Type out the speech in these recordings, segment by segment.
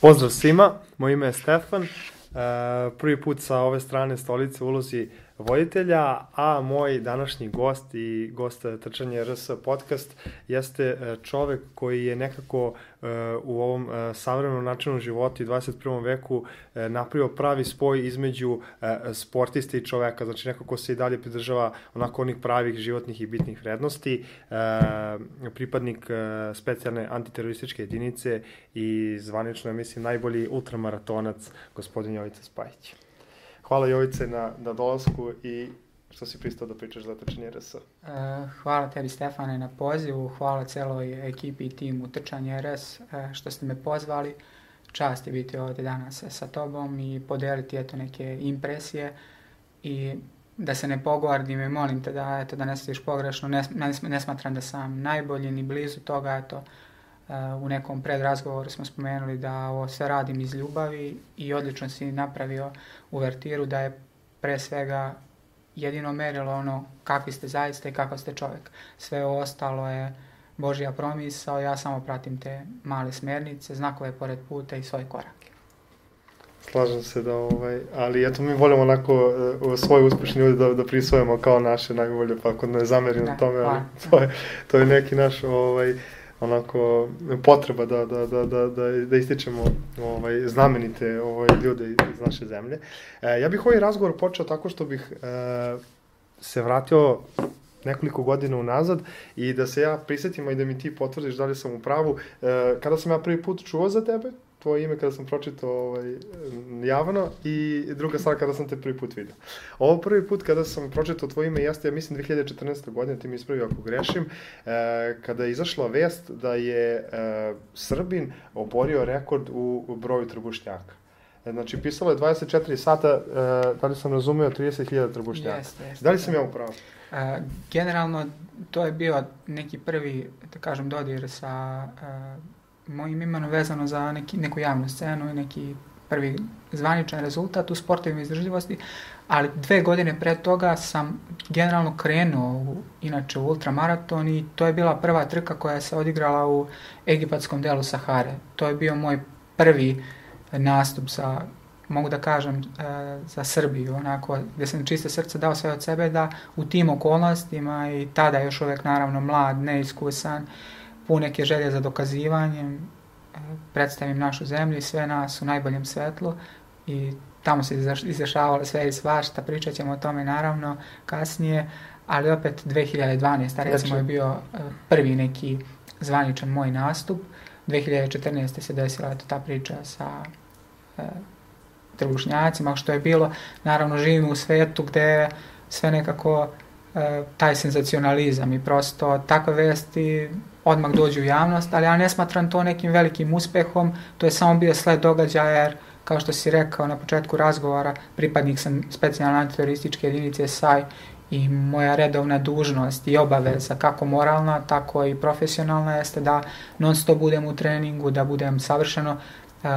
Pozdrav svima, moje ime je Stefan, e, prvi put sa ove strane stolice ulozi voditelja, a moj današnji gost i gost Trčanje RS podcast jeste e, čovek koji je nekako e, u ovom e, savremenom načinu života i 21. veku napravio pravi spoj između sportista i čoveka, znači neko ko se i dalje pridržava onako onih pravih životnih i bitnih vrednosti, pripadnik specijalne antiterorističke jedinice i zvanično mislim, najbolji ultramaratonac gospodin Jovica Spajić. Hvala Jovice na, na dolazku i što si pristao da pričaš za Trčanje RS. Uh, hvala tebi Stefane na pozivu, hvala celoj ekipi i timu Trčanje RS uh, što ste me pozvali. Čast je biti ovde danas sa tobom i podeliti eto neke impresije i da se ne pogordim i molim te da, eto, da ne stiš pogrešno, ne, ne, ne smatram da sam najbolji ni blizu toga, eto, u nekom predrazgovoru smo spomenuli da ovo sve radim iz ljubavi i odlično si napravio uvertiru da je pre svega jedino merilo ono kakvi ste zaista i kakav ste čovek. Sve ostalo je Božja promisao, ja samo pratim te male smernice, znakove pored puta i svoje korake. Slažem se da, ovaj, ali eto mi volimo onako uh, svoje uspešne ljudi da, da prisvojamo kao naše najbolje, pa ako ne zamerim da, na tome, ali to je, to je neki naš ovaj, onako potreba da, da, da, da, da, da ističemo ovaj, znamenite ovaj, ljude iz naše zemlje. E, ja bih ovaj razgovor počeo tako što bih e, se vratio nekoliko godina unazad i da se ja prisetim i da mi ti potvrdiš da li sam u pravu. E, kada sam ja prvi put čuo za tebe, tvoje ime kada sam pročitao ovaj, javno i druga stvar kada sam te prvi put vidio. Ovo prvi put kada sam pročitao tvoje ime jeste, ja mislim, 2014. godine, ti mi ispravi ako grešim, e, kada je izašla vest da je e, Srbin oborio rekord u, u broju trbušnjaka. E, znači, pisalo je 24 sata, e, da li sam razumeo, 30.000 trbušnjaka. Jeste, jeste. Da li sam ja upravo? E, generalno, to je bio neki prvi, da kažem, dodir sa e, mojim imenom vezano za neki, neku javnu scenu i neki prvi zvaničan rezultat u sportovima izdržljivosti, ali dve godine pre toga sam generalno krenuo u, inače u ultramaraton i to je bila prva trka koja se odigrala u egipatskom delu Sahare. To je bio moj prvi nastup sa mogu da kažem, e, za Srbiju, onako, gde sam čiste srce dao sve od sebe da u tim okolnostima i tada još uvek naravno mlad, neiskusan, pun neke želje za dokazivanjem, predstavim našu zemlju i sve nas u najboljem svetlu i tamo se izrašavalo sve i svašta, pričat ćemo o tome naravno kasnije, ali opet 2012. recimo je bio e, prvi neki zvaničan moj nastup. 2014. se desila eto, ta priča sa e, trbušnjacima, što je bilo, naravno živimo u svetu gde sve nekako taj senzacionalizam i prosto takve vesti odmah dođu u javnost, ali ja ne smatram to nekim velikim uspehom, to je samo bio sled događaja jer kao što si rekao na početku razgovora, pripadnik sam specijalne antiterorističke jedinice SAJ i moja redovna dužnost i obaveza, kako moralna, tako i profesionalna, jeste da non stop budem u treningu, da budem savršeno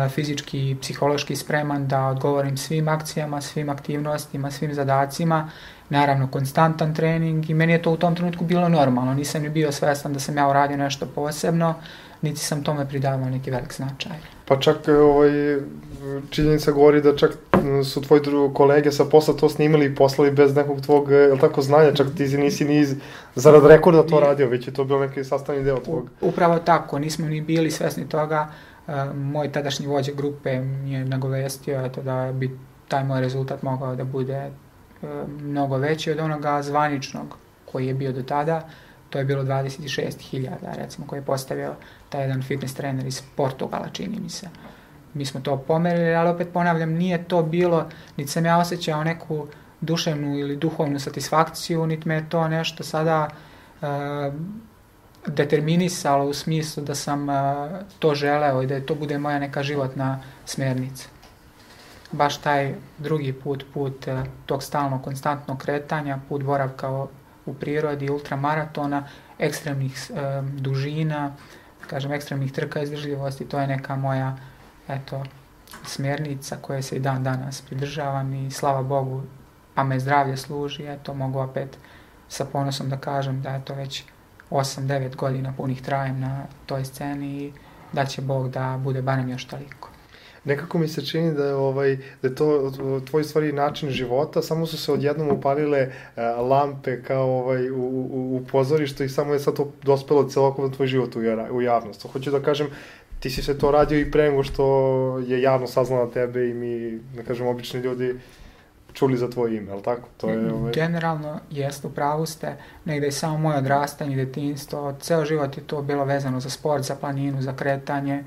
fizički i psihološki spreman da odgovorim svim akcijama, svim aktivnostima, svim zadacima, naravno konstantan trening i meni je to u tom trenutku bilo normalno, nisam ni bio svestan da sam ja uradio nešto posebno, niti sam tome pridavao neki velik značaj. Pa čak ovaj, činjenica govori da čak su tvoji drugi kolege sa posla to snimali i poslali bez nekog tvog, je tako, znanja, čak ti nisi ni zarad rekorda to radio, već je to bio neki sastavni deo tvog. Upravo tako, nismo ni bili svesni toga, moj tadašnji vođa grupe mi je nagovestio eto, da bi taj moj rezultat mogao da bude e, mnogo veći od onoga zvaničnog koji je bio do tada. To je bilo 26.000, recimo, koji je postavio taj jedan fitness trener iz Portugala, čini mi se. Mi smo to pomerili, ali opet ponavljam, nije to bilo, niti sam ja osjećao neku duševnu ili duhovnu satisfakciju, niti me je to nešto sada uh, determinisalo u smislu da sam to želeo i da je to bude moja neka životna smernica. Baš taj drugi put, put tog stalno konstantnog kretanja, put boravka u prirodi, ultramaratona, ekstremnih dužina, kažem, ekstremnih trka izdržljivosti, to je neka moja, eto, smernica koje se i dan danas pridržavam i slava Bogu, pa me zdravlje služi, eto, mogu opet sa ponosom da kažem da je to već 8-9 godina punih trajem na toj sceni i da će Bog da bude barem još toliko. Nekako mi se čini da je, ovaj, da je to tvoj stvari način života, samo su se odjednom upalile uh, lampe kao ovaj, u, u, u pozorištu i samo je sad to dospelo celokupno tvoj život u, u javnost. Hoću da kažem, ti si se to radio i pre nego što je javno saznala tebe i mi, da kažem, obični ljudi čuli za tvoje ime, ali tako? To je, ovaj... Generalno, jeste, u pravu ste, negde i samo moje odrastanje, detinstvo, ceo život je to bilo vezano za sport, za planinu, za kretanje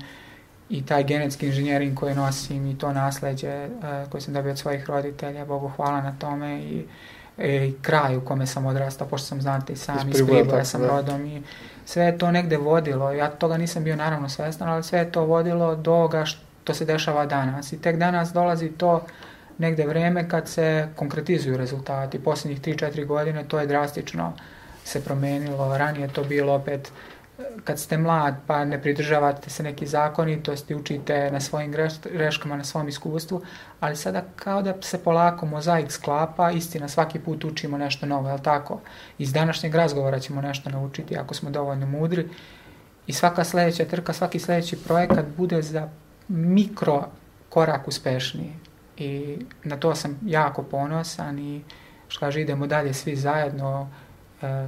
i taj genetski inženjering koji nosim i to nasledđe uh, koje sam dobio od svojih roditelja, Bogu hvala na tome i, i kraj u kome sam odrastao, pošto sam znate i sam iz Priboja sam da. rodom i sve je to negde vodilo, ja toga nisam bio naravno svestan, ali sve je to vodilo do ovoga što se dešava danas i tek danas dolazi to negde vreme kad se konkretizuju rezultati. Poslednjih 3-4 godine to je drastično se promenilo. Ranije to bilo opet kad ste mlad pa ne pridržavate se neki ste učite na svojim greškama, na svom iskustvu, ali sada kao da se polako mozaik sklapa, istina svaki put učimo nešto novo, je tako? Iz današnjeg razgovora ćemo nešto naučiti ako smo dovoljno mudri i svaka sledeća trka, svaki sledeći projekat bude za mikro korak uspešniji i na to sam jako ponosan i što kaže idemo dalje svi zajedno e,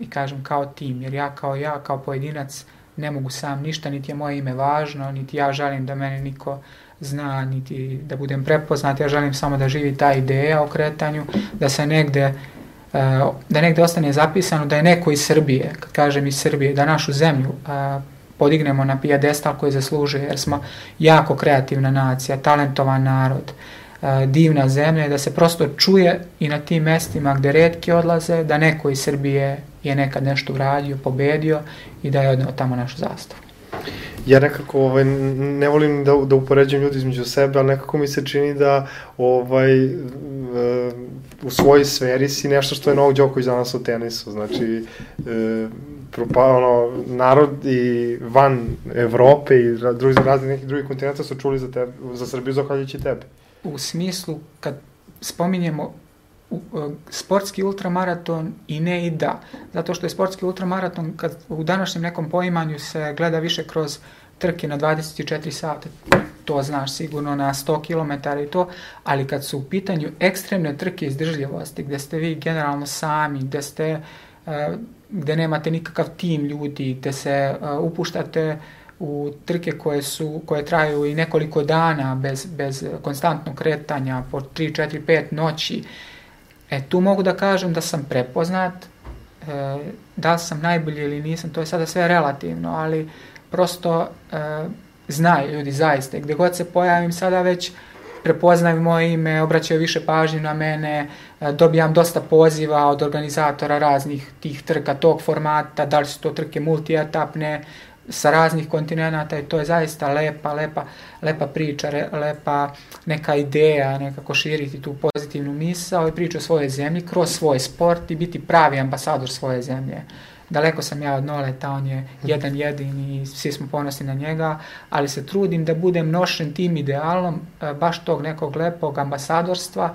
i kažem kao tim, jer ja kao ja, kao pojedinac ne mogu sam ništa, niti je moje ime važno, niti ja želim da mene niko zna, niti da budem prepoznat, ja želim samo da živi ta ideja o kretanju, da se negde e, da negde ostane zapisano da je neko iz Srbije, kad kažem iz Srbije, da našu zemlju e, podignemo na pijadestal koji zaslužuje, jer smo jako kreativna nacija, talentovan narod, e, divna zemlja da se prosto čuje i na tim mestima gde redki odlaze, da neko iz Srbije je nekad nešto uradio, pobedio i da je odneo tamo našu zastavu. Ja nekako ovaj, ne volim da, da upoređujem ljudi između sebe, ali nekako mi se čini da ovaj, uh, u svojoj sferi si nešto što je Novak Đoković danas u tenisu. Znači, uh, propa, ono, narod i van Evrope i drugi za raznih nekih drugih kontinenta su čuli za, tebe, za Srbiju zahvaljujući tebi. U smislu, kad spominjemo sportski ultramaraton i ne i da. Zato što je sportski ultramaraton kad u današnjem nekom poimanju se gleda više kroz trke na 24 sata, to znaš sigurno na 100 km i to, ali kad su u pitanju ekstremne trke izdržljivosti, gde ste vi generalno sami, gde ste gde nemate nikakav tim ljudi, gde se upuštate u trke koje su koje traju i nekoliko dana bez bez konstantnog kretanja po 3 4 5 noći E, tu mogu da kažem da sam prepoznat, e, da sam najbolji ili nisam, to je sada sve relativno, ali prosto e, znaju ljudi zaista. Gde god se pojavim sada već prepoznaju moje ime, obraćaju više pažnje na mene, e, dobijam dosta poziva od organizatora raznih tih trka tog formata, da li su to trke multietapne, sa raznih kontinenta i to je zaista lepa, lepa, lepa priča, re, lepa neka ideja, nekako širiti tu pozitivnu misao i priču o svojoj zemlji kroz svoj sport i biti pravi ambasador svoje zemlje. Daleko sam ja od Noleta, on je jedan jedin i svi smo ponosni na njega, ali se trudim da budem nošen tim idealom e, baš tog nekog lepog ambasadorstva,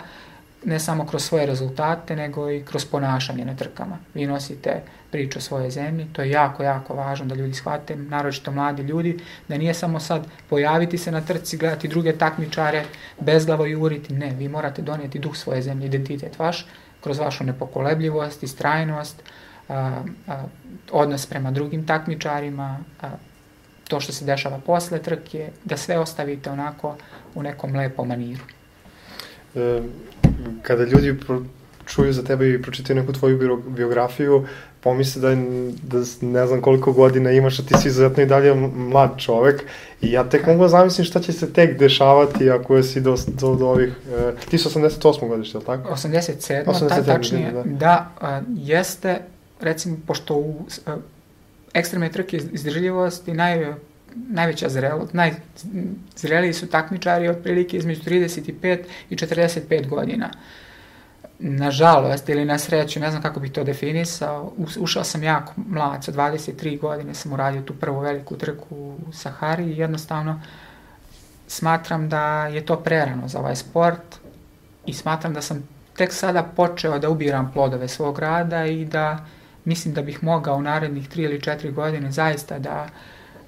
ne samo kroz svoje rezultate, nego i kroz ponašanje na trkama. Vi nosite priču o svojoj zemlji, to je jako, jako važno da ljudi shvate, naročito mladi ljudi, da nije samo sad pojaviti se na trci, gledati druge takmičare, bezglavo juriti, ne, vi morate donijeti duh svoje zemlje, identitet vaš, kroz vašu nepokolebljivost, istrajnost, a, a, odnos prema drugim takmičarima, a, to što se dešava posle trke, da sve ostavite onako u nekom lepom maniru. E, kada ljudi čuju za tebe i pročitaju neku tvoju biografiju, pomisle da, da ne znam koliko godina imaš, a ti si izuzetno i dalje mlad čovek i ja tek mogu da zamislim šta će se tek dešavati ako si do, do, do ovih... E, ti si 88. godište, ili tako? 87. 87. tačnije, da, da a, jeste, recimo, pošto u a, ekstremne trke izdržljivosti naj, najveća zrelost, najzreliji su takmičari otprilike između 35 i 45 godina. Nažalost ili na sreću, ne znam kako bih to definisao, ušao sam jako mlad, sa 23 godine sam uradio tu prvu veliku trku u Sahari i jednostavno smatram da je to prerano za ovaj sport i smatram da sam tek sada počeo da ubiram plodove svog rada i da mislim da bih mogao u narednih 3 ili 4 godine zaista da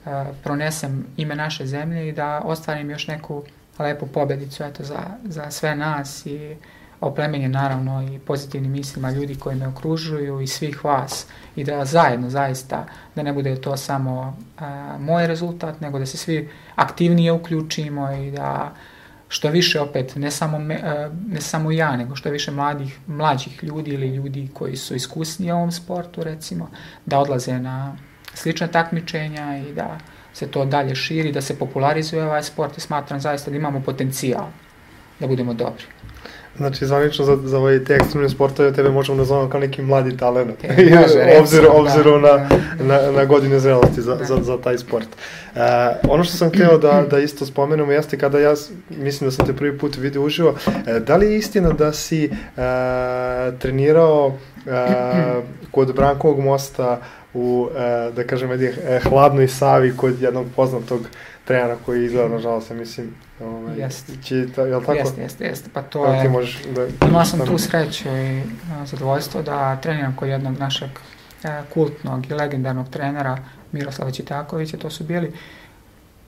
uh, pronesem ime naše zemlje i da ostvarim još neku lepu pobedicu eto, za, za sve nas i oplemenje naravno i pozitivnim mislima ljudi koji me okružuju i svih vas i da zajedno zaista, da ne bude to samo a, moj rezultat, nego da se svi aktivnije uključimo i da što više opet, ne samo, me, a, ne samo ja, nego što više mladih, mlađih ljudi ili ljudi koji su iskusni u ovom sportu recimo, da odlaze na slična takmičenja i da se to dalje širi, da se popularizuje ovaj sport i smatram zaista da imamo potencijal da budemo dobri. Znači, zvanično za, za ovaj te ekstremne sportove tebe možemo da zovemo kao neki mladi talent. E, obzir, da, obzirom da, na, na, na godine zrelosti za, da. za, za taj sport. Uh, ono što sam hteo da, da isto spomenemo jeste kada ja, mislim da sam te prvi put vidio uživo, uh, da li je istina da si uh, trenirao uh, kod Brankovog mosta u, uh, da kažem, hladnoj savi kod jednog poznatog trenera koji izgleda, nažalost, mislim, Ovaj, jeste. Čita, je li tako? Jeste, jeste, jeste. Pa to je... Ti možeš da... Imao sam tu sreću i zadovoljstvo da treniram kod jednog našeg e, kultnog i legendarnog trenera Miroslava Čitakovića. To su bili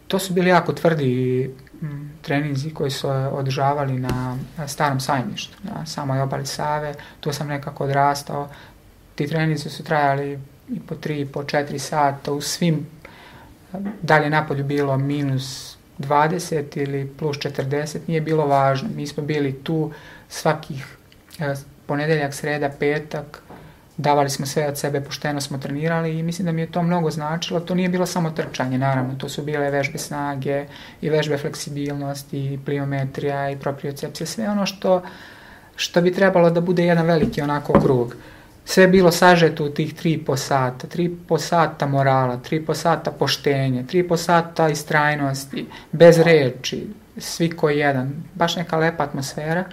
to su bili jako tvrdi m, treninzi koji su održavali na starom sajmištu, na samoj obali Save. Tu sam nekako odrastao. Ti treninzi su trajali i po tri, i po četiri sata. U svim dalje napolju bilo minus 20 ili plus 40, nije bilo važno. Mi smo bili tu svakih e, ponedeljak, sreda, petak, davali smo sve od sebe, pošteno smo trenirali i mislim da mi je to mnogo značilo. To nije bilo samo trčanje, naravno, to su bile vežbe snage i vežbe fleksibilnosti i pliometrija i propriocepcija, sve ono što, što bi trebalo da bude jedan veliki onako krug sve je bilo sažeto u tih tri po sata, tri po sata morala, tri po sata poštenja, tri po sata istrajnosti, bez reči, svi ko jedan, baš neka lepa atmosfera.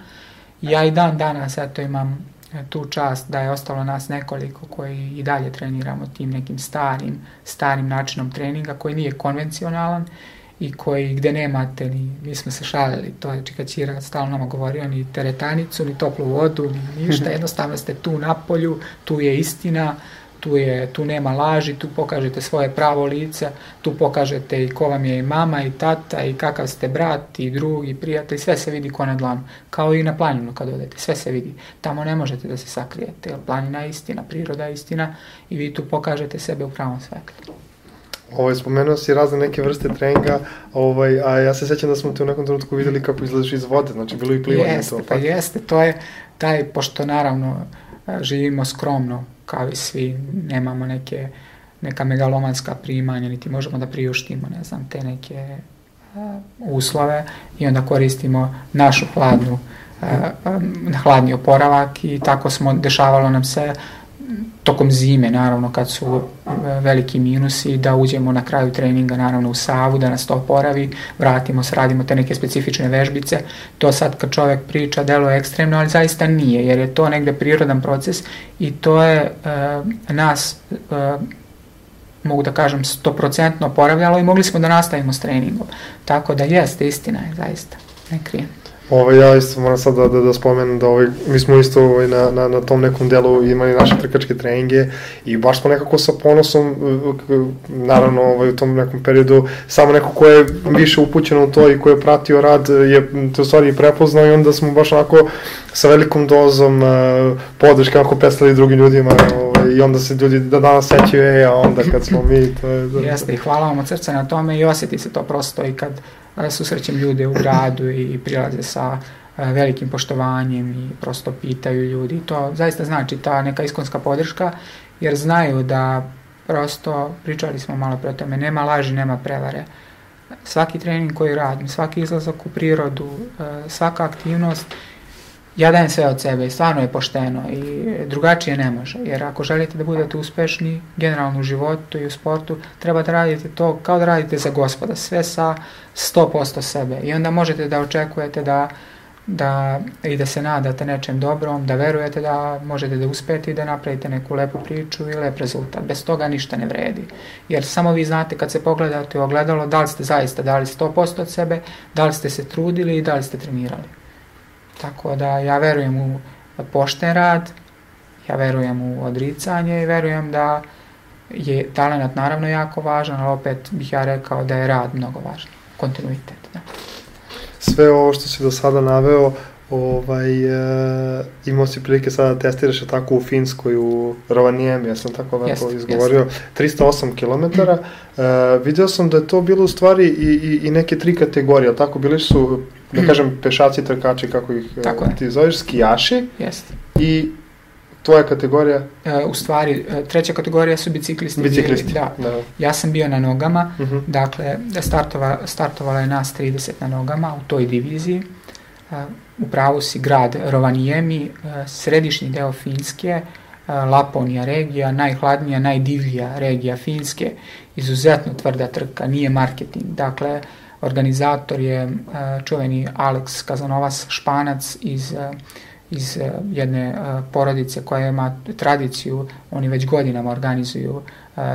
Ja i dan danas eto imam e, tu čast da je ostalo nas nekoliko koji i dalje treniramo tim nekim starim, starim načinom treninga koji nije konvencionalan i koji gde nemate ni, mi smo se šalili, to je Čikaćira stalno nama govorio, ni teretanicu, ni toplu vodu, ni ništa, jednostavno ste tu na polju, tu je istina, tu, je, tu nema laži, tu pokažete svoje pravo lice, tu pokažete i ko vam je i mama i tata i kakav ste brat i drug i prijatelj, sve se vidi ko na dlanu, kao i na planinu kad odete, sve se vidi. Tamo ne možete da se sakrijete, jer planina je istina, priroda je istina i vi tu pokažete sebe u pravom svetlu. Ovaj, spomenuo si razne neke vrste treninga, ovaj, a ja se sećam da smo te u nekom trenutku videli kako izlaziš iz vode, znači bilo i plivanje jeste, to. Pa jeste, to je taj, pošto naravno živimo skromno, kao i svi, nemamo neke, neka megalomanska primanja, niti možemo da priuštimo, ne znam, te neke uh, uslove i onda koristimo našu hladnu, uh, hladni oporavak i tako smo, dešavalo nam se tokom zime, naravno, kad su e, veliki minusi, da uđemo na kraju treninga, naravno, u savu, da nas to oporavi, vratimo se, radimo te neke specifične vežbice. To sad kad čovek priča, delo je ekstremno, ali zaista nije, jer je to negde prirodan proces i to je e, nas, e, mogu da kažem, stoprocentno oporavljalo i mogli smo da nastavimo s treningom. Tako da jeste, istina je, zaista, ne krijem. Ovaj, ja isto moram sad da, da, da spomenem da ovaj, mi smo isto ovaj, na, na, na tom nekom delu imali naše trkačke treninge i baš smo nekako sa ponosom, naravno ovaj, u tom nekom periodu, samo neko ko je više upućen u to i ko je pratio rad je to stvari prepoznao i onda smo baš onako sa velikom dozom uh, podrške ako predstavili drugim ljudima ovaj, i onda se ljudi da danas sećaju, e, a onda kad smo mi, to je... Da, Jeste i hvala vam od srca na tome i osjeti se to prosto i kad susrećem ljude u gradu i prilaze sa velikim poštovanjem i prosto pitaju ljudi. To zaista znači ta neka iskonska podrška, jer znaju da prosto, pričali smo malo pre o tome, nema laži, nema prevare. Svaki trening koji radim, svaki izlazak u prirodu, svaka aktivnost ja dajem sve od sebe i stvarno je pošteno i drugačije ne može. Jer ako želite da budete uspešni generalno u životu i u sportu, treba da radite to kao da radite za gospoda, sve sa 100% sebe. I onda možete da očekujete da da, i da se nadate nečem dobrom, da verujete da možete da uspete i da napravite neku lepu priču i lep rezultat. Bez toga ništa ne vredi. Jer samo vi znate kad se pogledate u ogledalo da li ste zaista dali 100% od sebe, da li ste se trudili i da li ste trenirali. Tako da ja verujem u pošten rad, ja verujem u odricanje i verujem da je talent naravno jako važan, ali opet bih ja rekao da je rad mnogo važan, kontinuitet. Da. Sve ovo što si do sada naveo, ovaj, e, imao si prilike sada da testiraš tako u Finskoj, u Rovaniemi, ja sam tako lepo jest, izgovorio, jest. 308 km. E, video sam da je to bilo u stvari i, i, i neke tri kategorije, tako bili su, da kažem, pešaci, trkači, kako ih e, tako ti zoveš, skijaši. Jeste. I tvoja kategorija? E, u stvari, e, treća kategorija su biciklisti. Biciklisti, da. da. Ja sam bio na nogama, uh mhm. -huh. dakle, startova, startovala je nas 30 na nogama u toj diviziji. U pravu si grad Rovaniemi, središnji deo Finske, Laponija regija, najhladnija, najdivlija regija Finske, izuzetno tvrda trka, nije marketing. Dakle, organizator je e, čuveni Alex Kazanovas Španac iz iz jedne porodice koja ima tradiciju, oni već godinama organizuju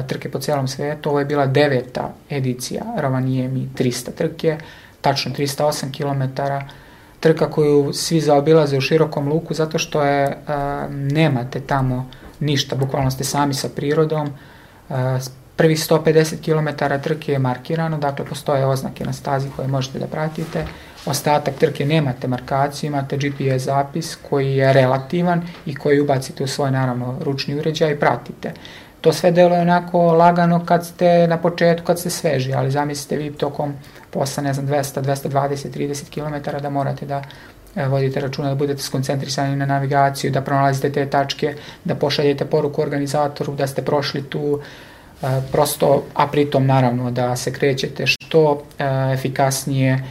trke po celom svetu. Ovo je bila deveta edicija Rovaniemi 300 trke, tačno 308 km, trka koju svi zaobilaze u širokom luku zato što je, nemate tamo ništa, bukvalno ste sami sa prirodom. Prvih 150 km trke je markirano, dakle postoje oznake na stazi koje možete da pratite. Ostatak trke nemate markaciju, imate GPS zapis koji je relativan i koji ubacite u svoj naravno ručni uređaj i pratite. To sve delo je onako lagano kad ste na početku, kad ste sveži, ali zamislite vi tokom posla, ne znam, 200, 220, 30 km da morate da e, vodite računa da budete skoncentrisani na navigaciju, da pronalazite te tačke, da pošaljete poruku organizatoru da ste prošli tu, prosto, a pritom naravno da se krećete što e, efikasnije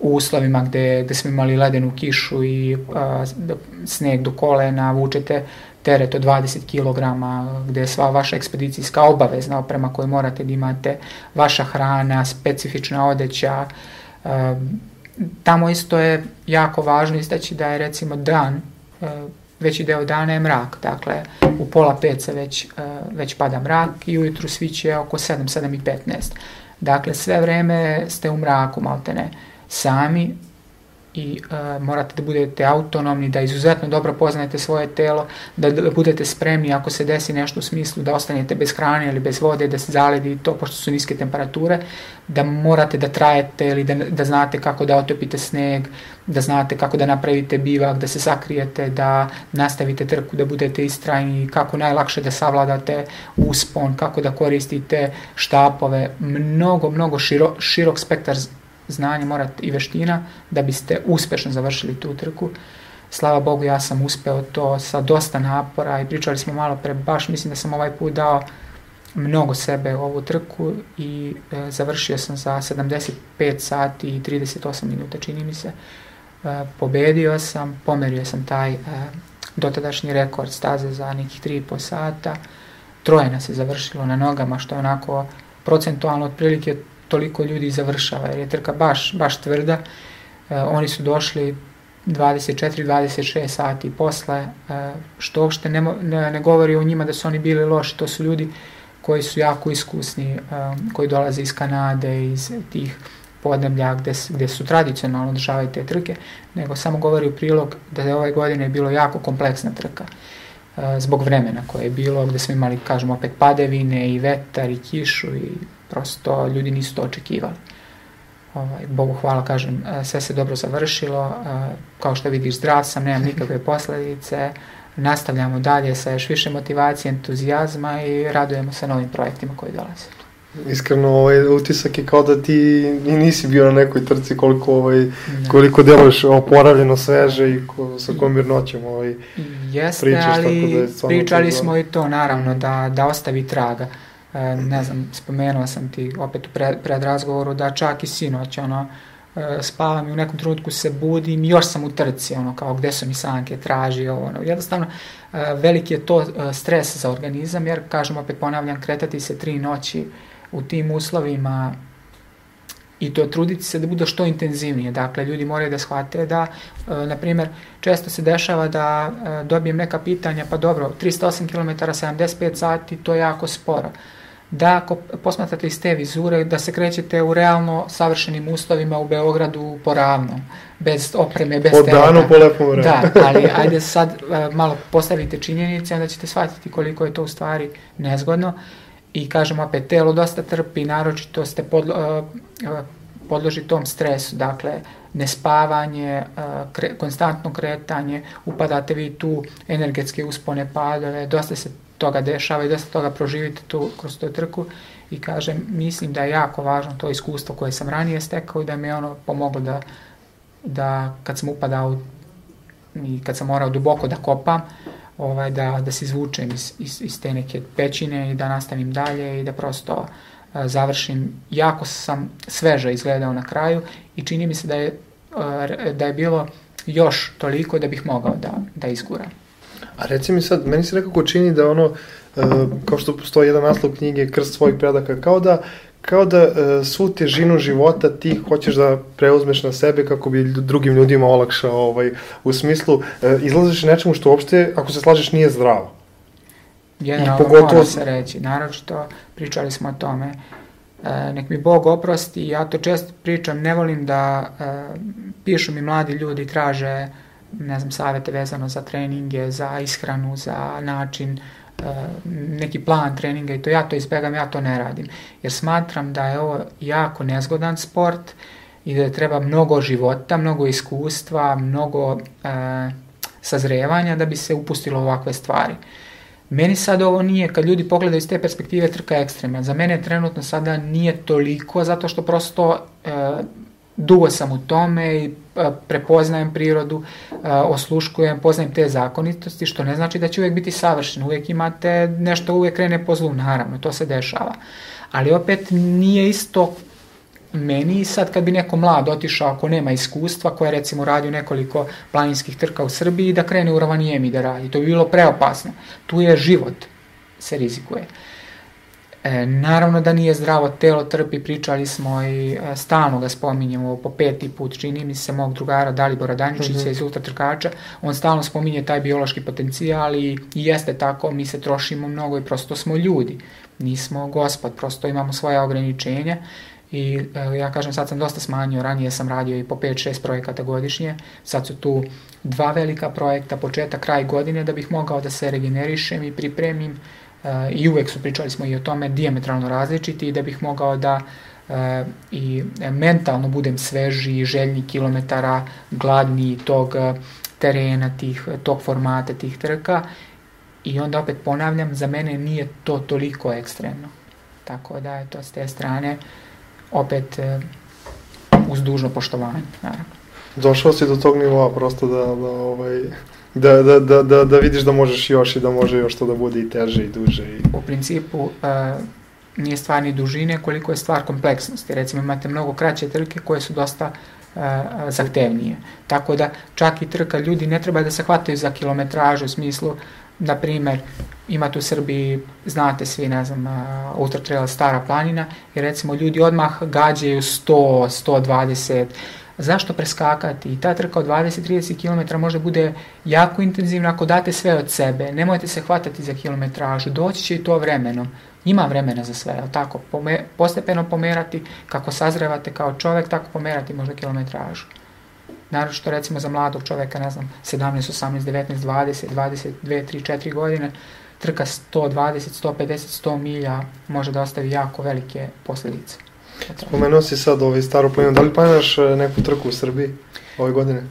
u uslovima gde, gde smo imali ledenu kišu i a, sneg do kolena, vučete teret od 20 kg, gde je sva vaša ekspedicijska obavezna oprema koju morate da imate, vaša hrana, specifična odeća. Tamo isto je jako važno istaći da je recimo dan, e, veći deo dana je mrak, dakle u pola pet se već, e, već pada mrak i ujutru sviće oko 7, 7 i 15. Dakle, sve vreme ste u mraku, maltene, sami, i uh, morate da budete autonomni, da izuzetno dobro poznajete svoje telo, da, da budete spremni ako se desi nešto u smislu da ostanete bez hrane ili bez vode, da se zaledi to pošto su niske temperature, da morate da trajete ili da, da znate kako da otopite sneg, da znate kako da napravite bivak, da se sakrijete, da nastavite trku, da budete istrajni, kako najlakše da savladate uspon, kako da koristite štapove, mnogo, mnogo širo, širok spektar znanje morate i veština da biste uspešno završili tu trku. Slava Bogu, ja sam uspeo to sa dosta napora i pričali smo malo pre, baš mislim da sam ovaj put dao mnogo sebe u ovu trku i e, završio sam za 75 sati i 38 minuta, čini mi se. E, pobedio sam, pomerio sam taj e, dotadašnji rekord staze za nekih 3,5 sata. Troje nas je završilo na nogama, što je onako procentualno otprilike toliko ljudi završava, jer je trka baš, baš tvrda. E, oni su došli 24-26 sati posle, e, što uopšte ne, ne, ne govori o njima da su oni bili loši, to su ljudi koji su jako iskusni, e, koji dolaze iz Kanade, iz tih podneblja gde, gde su tradicionalno održavaju te trke, nego samo govori u prilog da je ove godine bilo jako kompleksna trka e, zbog vremena koje je bilo, gde smo imali, kažemo, opet padevine i vetar i kišu i prosto ljudi nisu to očekivali. Ovaj, Bogu hvala, kažem, e, sve se dobro završilo, e, kao što vidiš zdrav sam, nemam nikakve posledice, nastavljamo dalje sa još više motivacije, entuzijazma i radujemo se novim projektima koji dolaze. Iskreno, ovaj utisak je kao da ti i nisi bio na nekoj trci koliko ovaj ne. koliko deluješ oporavljeno, sveže i ko, sa kom mirnoćem ovaj Jeste, pričaš, ali tako da je pričali smo i to naravno da da ostavi traga. Uh, ne znam, spomenuo sam ti opet u pred, pred razgovoru da čak i sinoć, ono, e, spavam i u nekom trenutku se budim još sam u trci, ono, kao gde su mi sanke, traži, ono, jednostavno, e, veliki je to stres za organizam, jer, kažem, opet ponavljam, kretati se tri noći u tim uslovima i to truditi se da bude što intenzivnije. Dakle, ljudi moraju da shvate da, na primjer, često se dešava da dobijem neka pitanja, pa dobro, 308 km 75 sati, to je jako sporo da ako posmatrate iz te vizure, da se krećete u realno savršenim uslovima u Beogradu poravno, bez opreme, bez po danu, po lepom vremenu. Da, ali ajde sad uh, malo postavite činjenice, onda ćete shvatiti koliko je to u stvari nezgodno. I kažem opet, telo dosta trpi, naročito ste podlo, uh, podloži tom stresu, dakle, nespavanje, kre, konstantno kretanje, upadate vi tu energetske uspone, padove, dosta se toga dešava i dosta toga proživite tu kroz tu trku i kažem, mislim da je jako važno to iskustvo koje sam ranije stekao i da mi je ono pomoglo da, da kad sam upadao i kad sam morao duboko da kopam, ovaj, da, da se izvučem iz, iz, iz te neke pećine i da nastavim dalje i da prosto a, završim. Jako sam sveže izgledao na kraju i čini mi se da je, a, da je bilo još toliko da bih mogao da, da izguram. A reci mi sad, meni se nekako čini da ono, uh, kao što postoji jedan naslov knjige Krst svojih predaka, kao da kao da uh, svu težinu života ti hoćeš da preuzmeš na sebe kako bi drugim ljudima olakšao ovaj, u smislu uh, izlaziš nečemu što uopšte, ako se slažeš, nije zdravo. Generalno pogotovo... mora se reći, naročito pričali smo o tome, e, nek mi Bog oprosti, ja to često pričam, ne volim da e, pišu mi mladi ljudi, traže ne znam, savete vezano za treninge, za ishranu, za način, uh, neki plan treninga i to ja to izbegam, ja to ne radim. Jer smatram da je ovo jako nezgodan sport i da treba mnogo života, mnogo iskustva, mnogo uh, sazrevanja da bi se upustilo ovakve stvari. Meni sad ovo nije, kad ljudi pogledaju iz te perspektive, trka ekstremna. Za mene trenutno sada nije toliko, zato što prosto uh, dugo sam u tome i prepoznajem prirodu, osluškujem, poznajem te zakonitosti, što ne znači da će uvek biti savršen. Uvek imate nešto uvek krene po zlu, naravno, to se dešava. Ali opet nije isto meni sad kad bi neko mlad otišao ako nema iskustva, koja recimo radi u nekoliko planinskih trka u Srbiji, da krene u Ravanijem i da radi. To bi bilo preopasno. Tu je život se rizikuje. Uh, E, naravno da nije zdravo telo, trpi, pričali smo i e, stalno ga spominjemo po peti put, čini mi se mog drugara Dalibora Dančića mm -hmm. iz ultra trkača, on stalno spominje taj biološki potencijal i, i jeste tako, mi se trošimo mnogo i prosto smo ljudi, nismo gospod, prosto imamo svoje ograničenja i e, ja kažem sad sam dosta smanjio, ranije sam radio i po 5-6 projekata godišnje, sad su tu dva velika projekta, početak, kraj godine da bih mogao da se regenerišem i pripremim i uvek su pričali smo i o tome diametralno različiti i da bih mogao da e, i mentalno budem sveži, željni kilometara, gladni tog e, terena, tih, tog formata, tih trka i onda opet ponavljam, za mene nije to toliko ekstremno. Tako da je to s te strane opet e, uz dužno poštovanje, naravno. Došao si do tog nivoa prosto da, da ovaj, da, da, da, da, da vidiš da možeš još i da može još to da bude i teže i duže. I... U principu uh, nije stvar ni dužine koliko je stvar kompleksnosti. Recimo imate mnogo kraće trke koje su dosta uh, zahtevnije. Tako da čak i trka ljudi ne treba da se hvataju za kilometražu u smislu na primer, imate u Srbiji, znate svi, ne znam, uh, Ultra Trail Stara planina, i recimo ljudi odmah gađaju 100, 120, zašto preskakati? I ta trka od 20-30 km može bude jako intenzivna ako date sve od sebe. Nemojte se hvatati za kilometražu, doći će i to vremenom. Ima vremena za sve, ali tako? Pome, postepeno pomerati, kako sazrevate kao čovek, tako pomerati možda kilometražu. Naravno što recimo za mladog čoveka, ne znam, 17, 18, 19, 20, 22, 3, 4 godine, trka 120, 150, 100 milja može da ostavi jako velike posljedice. Spomenuo si sad ovaj staru planinu, da li planiraš e, neku trku u Srbiji ove godine?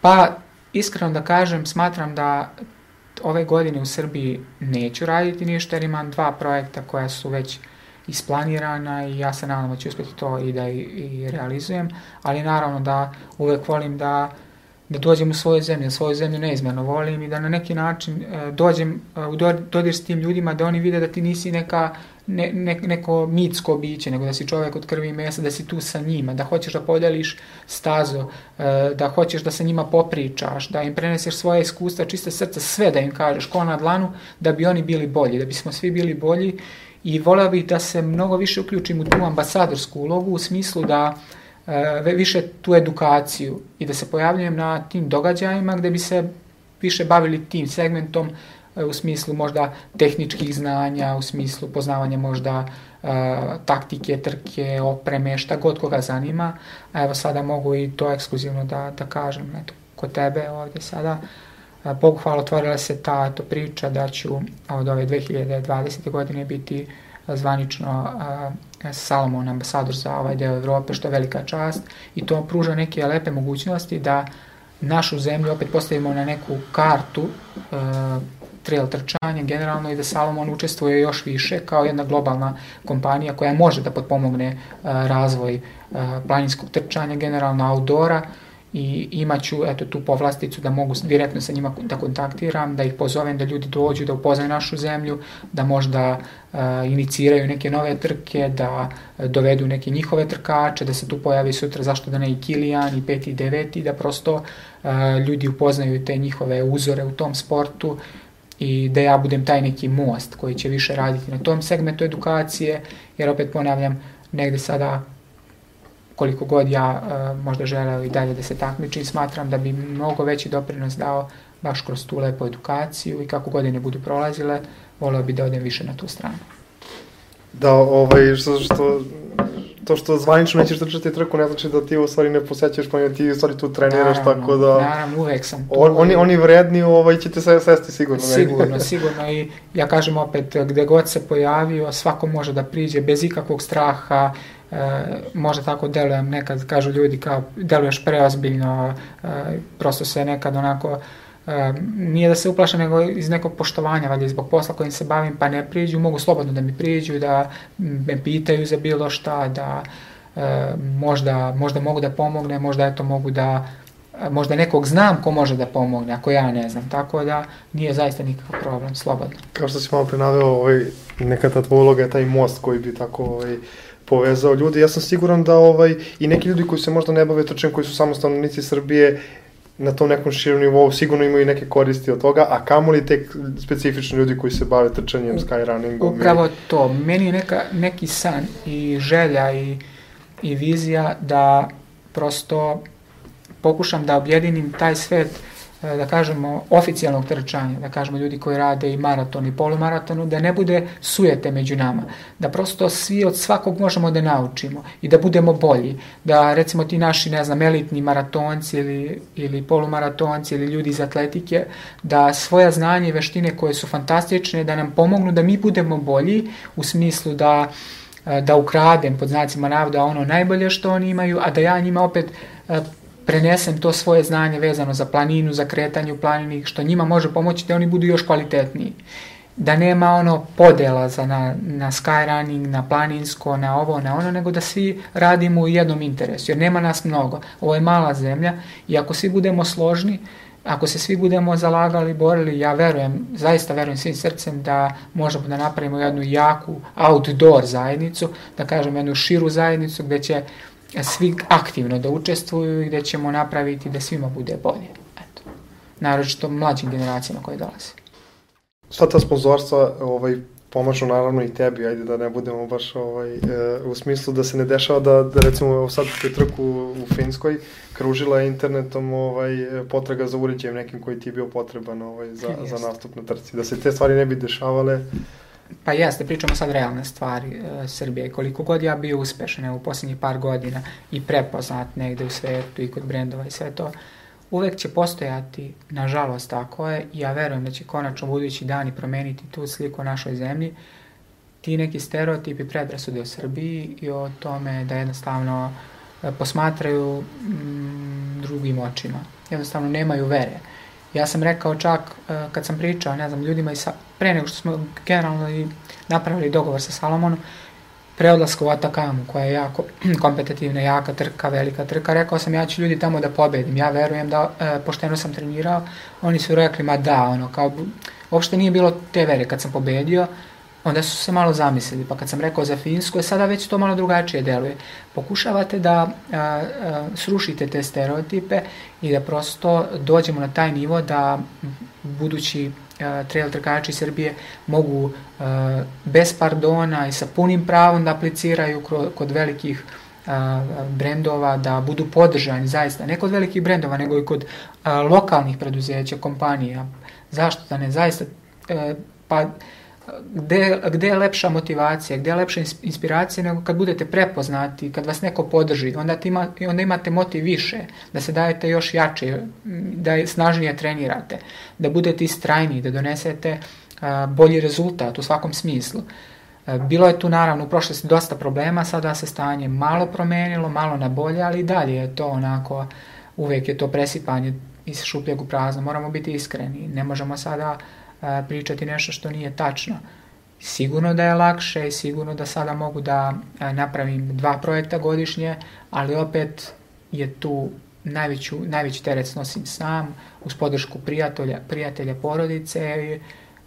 Pa, iskreno da kažem, smatram da ove godine u Srbiji neću raditi ništa jer imam dva projekta koja su već isplanirana i ja se nadam da ću uspjeti to i da i, i realizujem, ali naravno da uvek volim da da dođem u svoju zemlju, svoju zemlju neizmjerno volim i da na neki način e, dođem e, u dodir s tim ljudima, da oni vide da ti nisi neka ne, ne, neko mitsko biće, nego da si čovjek od krvi i mesa, da si tu sa njima, da hoćeš da podeliš stazu, e, da hoćeš da sa njima popričaš, da im preneseš svoje iskustva, čiste srca, sve da im kažeš, ko na dlanu, da bi oni bili bolji, da bismo svi bili bolji. I voleo bih da se mnogo više uključim u tu ambasadorsku ulogu u smislu da e, više tu edukaciju i da se pojavljujem na tim događajima gde bi se više bavili tim segmentom u smislu možda tehničkih znanja, u smislu poznavanja možda taktike, trke, opreme, šta god koga zanima. Evo sada mogu i to ekskluzivno da, da kažem, eto, kod tebe ovdje sada. Bogu hvala, otvorila se ta to priča da ću od ove 2020. godine biti zvanično Salomon ambasador za ovaj deo Evrope, što je velika čast i to pruža neke lepe mogućnosti da našu zemlju opet postavimo na neku kartu trail trčanja generalno i da Salomon učestvuje još više kao jedna globalna kompanija koja može da potpomogne razvoj planinskog trčanja, generalno outdoora i imaću eto tu povlasticu da mogu direktno sa njima da kontaktiram, da ih pozovem da ljudi dođu, da upoznaju našu zemlju, da možda uh, iniciraju neke nove trke, da dovedu neke njihove trkače, da se tu pojavi sutra zašto da ne i Kilijan i peti i deveti, da prosto uh, ljudi upoznaju te njihove uzore u tom sportu i da ja budem taj neki most koji će više raditi na tom segmentu edukacije, jer opet ponavljam, negde sada koliko god ja uh, možda želeo i dalje da se takmičim, smatram da bi mnogo veći doprinos dao baš kroz tu lepu edukaciju i kako godine budu prolazile, voleo bi da odem više na tu stranu. Da, ovaj, što, što, to što zvanično nećeš trčati trku ne znači da ti u stvari ne posećaš pa ti u stvari tu treniraš naravno, tako da... Naravno, uvek sam tu. On, oni, oni vredni ovaj, će te sesti sigurno. Sigurno, sigurno i ja kažem opet, gde god se pojavio, svako može da priđe bez ikakvog straha, e, možda tako delujem, nekad kažu ljudi kao deluješ preozbiljno, e, prosto se nekad onako e, nije da se uplaše, nego iz nekog poštovanja, valjda zbog posla kojim se bavim, pa ne priđu, mogu slobodno da mi priđu, da me pitaju za bilo šta, da e, možda, možda mogu da pomogne, možda eto mogu da možda nekog znam ko može da pomogne, ako ja ne znam, tako da nije zaista nikakav problem, slobodno. Kao što si malo prenaveo, ovaj, neka ta tvoja uloga je taj most koji bi tako ovaj, povezao ljudi. Ja sam siguran da ovaj, i neki ljudi koji se možda ne bave trčanjem, koji su samo stanovnici Srbije, na tom nekom širom nivou sigurno imaju neke koristi od toga, a kamoli tek specifični ljudi koji se bave trčanjem, skyrunningom. Upravo i... to. Meni je neka, neki san i želja i, i vizija da prosto pokušam da objedinim taj svet da kažemo, oficijalnog trčanja, da kažemo ljudi koji rade i maraton i polumaratonu, da ne bude sujete među nama, da prosto svi od svakog možemo da naučimo i da budemo bolji, da recimo ti naši, ne znam, elitni maratonci ili, ili polumaratonci ili ljudi iz atletike, da svoja znanja i veštine koje su fantastične, da nam pomognu da mi budemo bolji u smislu da e, da ukradem pod znacima navoda ono najbolje što oni imaju, a da ja njima opet e, prenesem to svoje znanje vezano za planinu, za kretanje u planini, što njima može pomoći da oni budu još kvalitetniji. Da nema ono podela za na, na skyrunning, na planinsko, na ovo, na ono, nego da svi radimo u jednom interesu, jer nema nas mnogo. Ovo je mala zemlja i ako svi budemo složni, ako se svi budemo zalagali, borili, ja verujem, zaista verujem svim srcem da možemo da napravimo jednu jaku outdoor zajednicu, da kažem jednu širu zajednicu gde će svi aktivno da učestvuju i gde ćemo napraviti da svima bude bolje. Eto. Naročito mlađim generacijama koje dolaze. Sva ta sponzorstva ovaj, pomažu naravno i tebi, ajde da ne budemo baš ovaj, e, u smislu da se ne dešava da, da recimo sad te trku u Finskoj kružila internetom ovaj, potraga za uređajem nekim koji ti je bio potreban ovaj, za, za nastup na trci. Da se te stvari ne bi dešavale, Pa jeste, pričamo sad realne stvari e, Srbije. Koliko god ja bio uspešan u poslednjih par godina i prepoznat negde u svetu i kod brendova i sve to, uvek će postojati, nažalost tako je, i ja verujem da će konačno budući dani promeniti tu sliku o našoj zemlji, ti neki stereotipi predrasude o Srbiji i o tome da jednostavno e, posmatraju mm, drugim očima. Jednostavno nemaju vere. Ja sam rekao čak, e, kad sam pričao, ne znam, ljudima i sa, pre nego što smo generalno i napravili dogovor sa Salomonom, pre odlaska u Atakamu, koja je jako kompetitivna, jaka trka, velika trka, rekao sam ja ću ljudi tamo da pobedim, ja verujem da e, pošteno sam trenirao, oni su rekli ma da, ono, kao, uopšte nije bilo te vere kad sam pobedio, onda su se malo zamislili, pa kad sam rekao za Finsku, sada već to malo drugačije deluje. Pokušavate da a, a, srušite te stereotipe i da prosto dođemo na taj nivo da budući a, trail trkači Srbije mogu a, bez pardona i sa punim pravom da apliciraju kod velikih a, brendova, da budu podržani zaista, ne kod velikih brendova, nego i kod a, lokalnih preduzeća, kompanija. Zašto da ne? Zaista pa gde, gde je lepša motivacija, gde je lepša inspiracija nego kad budete prepoznati, kad vas neko podrži, onda, ima, onda imate motiv više, da se dajete još jače, da snažnije trenirate, da budete istrajni, da donesete a, bolji rezultat u svakom smislu. A, bilo je tu naravno u prošlosti dosta problema, sada se stanje malo promenilo, malo na bolje, ali i dalje je to onako, uvek je to presipanje iz šupljeg u prazno, moramo biti iskreni, ne možemo sada a, pričati nešto što nije tačno. Sigurno da je lakše sigurno da sada mogu da napravim dva projekta godišnje, ali opet je tu najveću, najveći teret snosim sam, uz podršku prijatelja, prijatelja porodice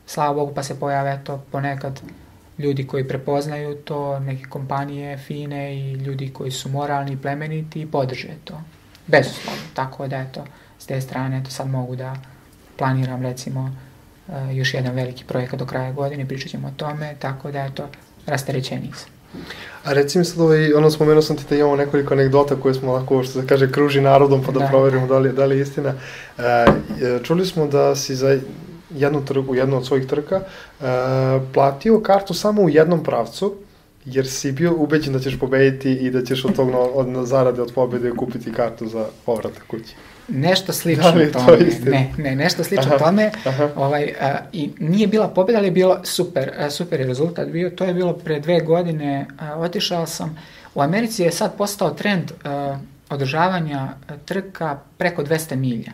slava Bogu pa se pojave to ponekad ljudi koji prepoznaju to, neke kompanije fine i ljudi koji su moralni plemeniti i podrže to. Bezuslovno, tako da eto, s te strane to sad mogu da planiram recimo još jedan veliki projekat do kraja godine, pričat ćemo o tome, tako da je to rasterećeniji sam. A reci mi sad, ovaj, ono spomenuo sam ti da imamo nekoliko anegdota koje smo onako, što se kaže, kruži narodom pa da, da proverimo da li, da li je istina. E, čuli smo da si za jednu trgu, jednu od svojih trka, e, platio kartu samo u jednom pravcu, jer si bio ubeđen da ćeš pobediti i da ćeš od tog od, od zarade od pobede kupiti kartu za povratak kući. Nešto slično da tome. To ne, ne, nešto slično aha, tome. Aha. Ovaj, a, I nije bila pobjeda, ali je bilo super, a, super je rezultat bio. To je bilo pre dve godine. A, otišao sam. U Americi je sad postao trend a, održavanja trka preko 200 milja.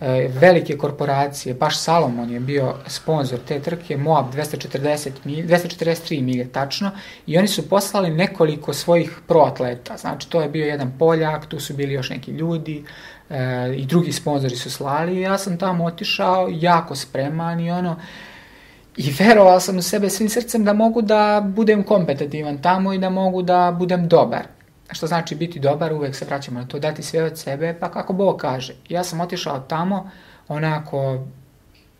E, velike korporacije, baš Salomon je bio sponsor te trke, Moab 240 milje, 243 milje tačno, i oni su poslali nekoliko svojih proatleta, znači to je bio jedan Poljak, tu su bili još neki ljudi, e, i drugi sponzori su slali, ja sam tamo otišao jako spreman i ono, i verovao sam u sebe svim srcem da mogu da budem kompetitivan tamo i da mogu da budem dobar. Što znači biti dobar, uvek se vraćamo na to, dati sve od sebe, pa kako Bog kaže. Ja sam otišao tamo, onako,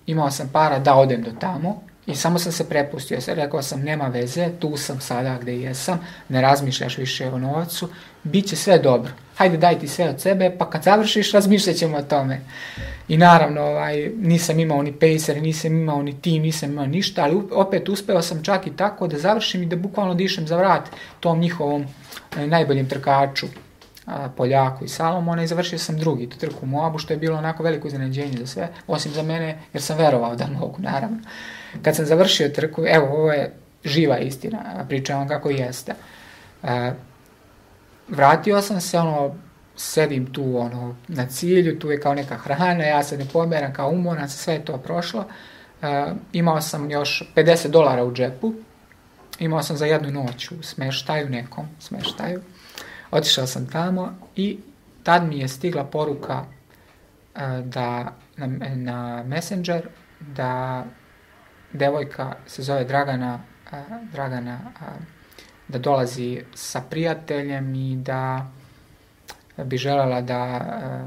imao sam para da odem do tamo, I samo sam se prepustio, rekao sam nema veze, tu sam sada gde jesam, ne razmišljaš više o novcu, bit će sve dobro. Hajde daj ti sve od sebe, pa kad završiš razmišljat ćemo o tome. I naravno, ovaj, nisam imao ni pacer, nisam imao ni tim, nisam imao ništa, ali opet uspeo sam čak i tako da završim i da bukvalno dišem za vrat tom njihovom eh, najboljem trkaču, Poljaku i Salomona i završio sam drugi tu trku u Moabu, što je bilo onako veliko iznenađenje za sve, osim za mene, jer sam verovao da mogu, naravno. Kad sam završio trku, evo, ovo je živa istina, pričam vam kako jeste. E, vratio sam se, ono, sedim tu, ono, na cilju, tu je kao neka hrana, ja se ne pomeram, kao umoran, sve je to prošlo. E, imao sam još 50 dolara u džepu, imao sam za jednu noć u smeštaju, nekom smeštaju. Otišao sam tamo i tad mi je stigla poruka e, da na, na Messenger da devojka se zove Dragana, a, Dragana a, da dolazi sa prijateljem i da bi želela da a,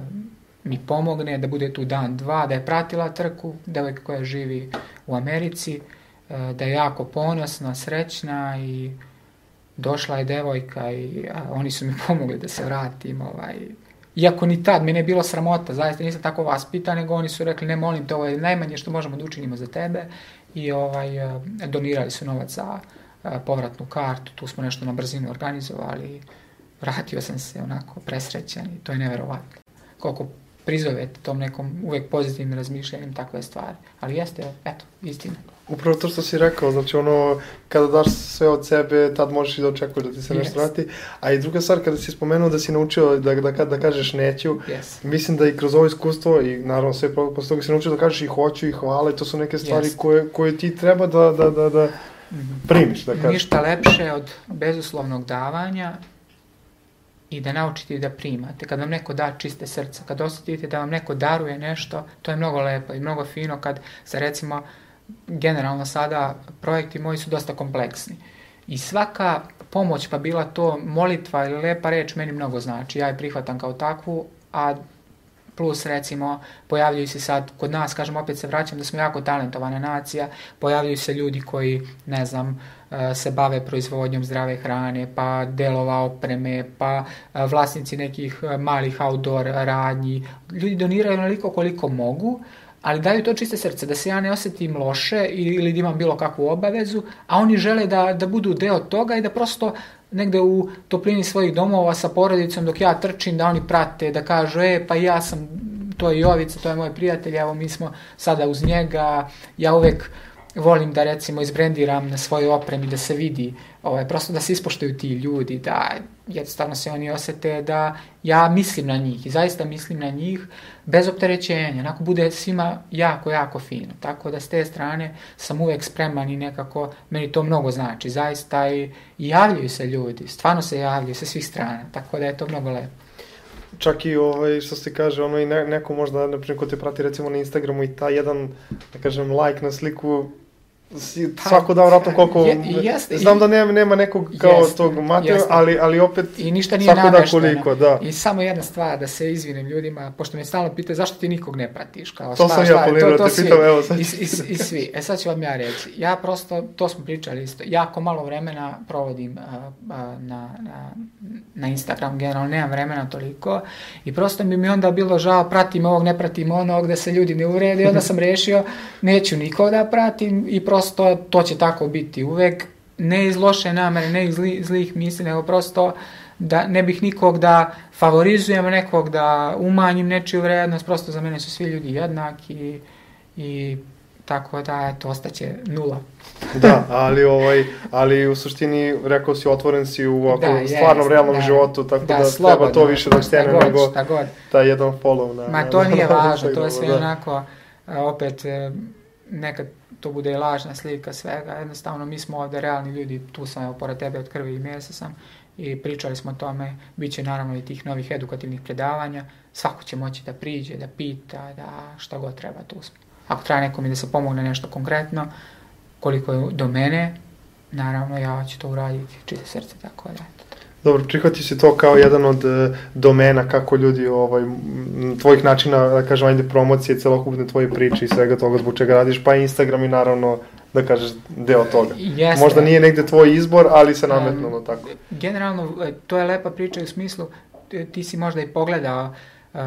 mi pomogne, da bude tu dan, dva, da je pratila trku, devojka koja živi u Americi, a, da je jako ponosna, srećna i došla je devojka i a, oni su mi pomogli da se vratim, ovaj, Iako ni tad mene je bilo sramota, zaista nisam tako vaspitan, nego oni su rekli ne molim te, ovo je najmanje što možemo da učinimo za tebe i ovaj, e, donirali su novac za e, povratnu kartu, tu smo nešto na brzinu organizovali, vratio sam se onako presrećan i to je neverovatno. Koliko prizovete tom nekom uvek pozitivnim razmišljanjem takve stvari. Ali jeste, eto, istina. Upravo to što si rekao, znači ono, kada daš sve od sebe, tad možeš i da očekuješ da ti se nešto yes. vrati. A i druga stvar, kada si spomenuo da si naučio da, da, da, da kažeš neću, yes. mislim da i kroz ovo iskustvo i naravno sve posle toga si naučio da kažeš i hoću i hvala i to su neke stvari yes. koje, koje ti treba da, da, da, da primiš, da kažeš. Ništa lepše od bezuslovnog davanja i da naučite da primate. Kad vam neko da čiste srca, kad osetite da vam neko daruje nešto, to je mnogo lepo i mnogo fino kad se recimo generalno sada projekti moji su dosta kompleksni. I svaka pomoć, pa bila to molitva ili lepa reč, meni mnogo znači. Ja je prihvatam kao takvu, a plus recimo pojavljuju se sad kod nas, kažem opet se vraćam da smo jako talentovana nacija, pojavljuju se ljudi koji, ne znam, e, se bave proizvodnjom zdrave hrane, pa delova opreme, pa e, vlasnici nekih e, malih outdoor radnji. Ljudi doniraju onoliko koliko mogu, ali daju to čiste srce, da se ja ne osetim loše ili da imam bilo kakvu obavezu, a oni žele da, da budu deo toga i da prosto negde u toplini svojih domova sa porodicom dok ja trčim, da oni prate, da kažu, e, pa ja sam, to je Jovica, to je moj prijatelj, evo mi smo sada uz njega, ja uvek volim da recimo izbrendiram na svojoj opremi, da se vidi, ovaj, prosto da se ispoštuju ti ljudi, da jednostavno se oni osete da ja mislim na njih i zaista mislim na njih bez opterećenja, onako bude svima jako, jako fino. Tako da s te strane sam uvek spreman i nekako, meni to mnogo znači, zaista i, i javljaju se ljudi, stvarno se javljaju sa svih strana, tako da je to mnogo lepo čak i ovaj, što se kaže, ono i ne, neko možda, na primjer, ko te prati recimo na Instagramu i ta jedan, da kažem, like na sliku si pa, svako dao vratno koliko... Je, jeste, znam da nema, nema nekog kao jeste, tog materijala, ali, ali opet I ništa nije svako da koliko, da. I samo jedna stvar, da se izvinim ljudima, pošto me stalno pitaju zašto ti nikog ne pratiš. Kao, to sam ja planirao, te svi, pitam, evo sad. I, i, I svi. E sad ću vam ja reći. Ja prosto, to smo pričali isto, jako malo vremena provodim a, a, na, na, na Instagram, generalno nemam vremena toliko i prosto bi mi onda bilo žao, pratim ovog, ne pratim onog, da se ljudi ne urede, onda sam rešio, neću nikog da pratim i prosto prosto to će tako biti uvek, ne iz loše namere, ne iz zli, zlih misli, nego prosto da ne bih nikog da favorizujem nekog, da umanjim nečiju vrednost, prosto za mene su svi ljudi jednaki i tako da, eto, ostaće nula. da, ali, ovaj, ali u suštini, rekao si, otvoren si u ovako da, stvarnom, jest, realnom da, životu, tako da, da slobodno, treba to više da stene nego taj jedan follow na... Ma to nije važno, to je sve da. onako, opet, e, nekad to bude lažna slika svega, jednostavno mi smo ovde realni ljudi, tu sam evo pored tebe od krvi i mesa sam i pričali smo o tome, bit će naravno i tih novih edukativnih predavanja, svako će moći da priđe, da pita, da šta god treba, tu smo. Ako treba nekom i da se pomogne nešto konkretno, koliko je do mene, naravno ja ću to uraditi, čiste srce, tako da, eto. Dobro, prihvati se to kao jedan od uh, domena kako ljudi, ovaj, tvojih načina, da kažem, ajde, promocije, celokupne tvoje priče i svega toga zbog čega radiš, pa Instagram i naravno, da kažeš, deo toga. Jeste. Možda nije negde tvoj izbor, ali se nametnulo um, tako. Generalno, e, to je lepa priča u smislu, ti si možda i pogledao, Uh,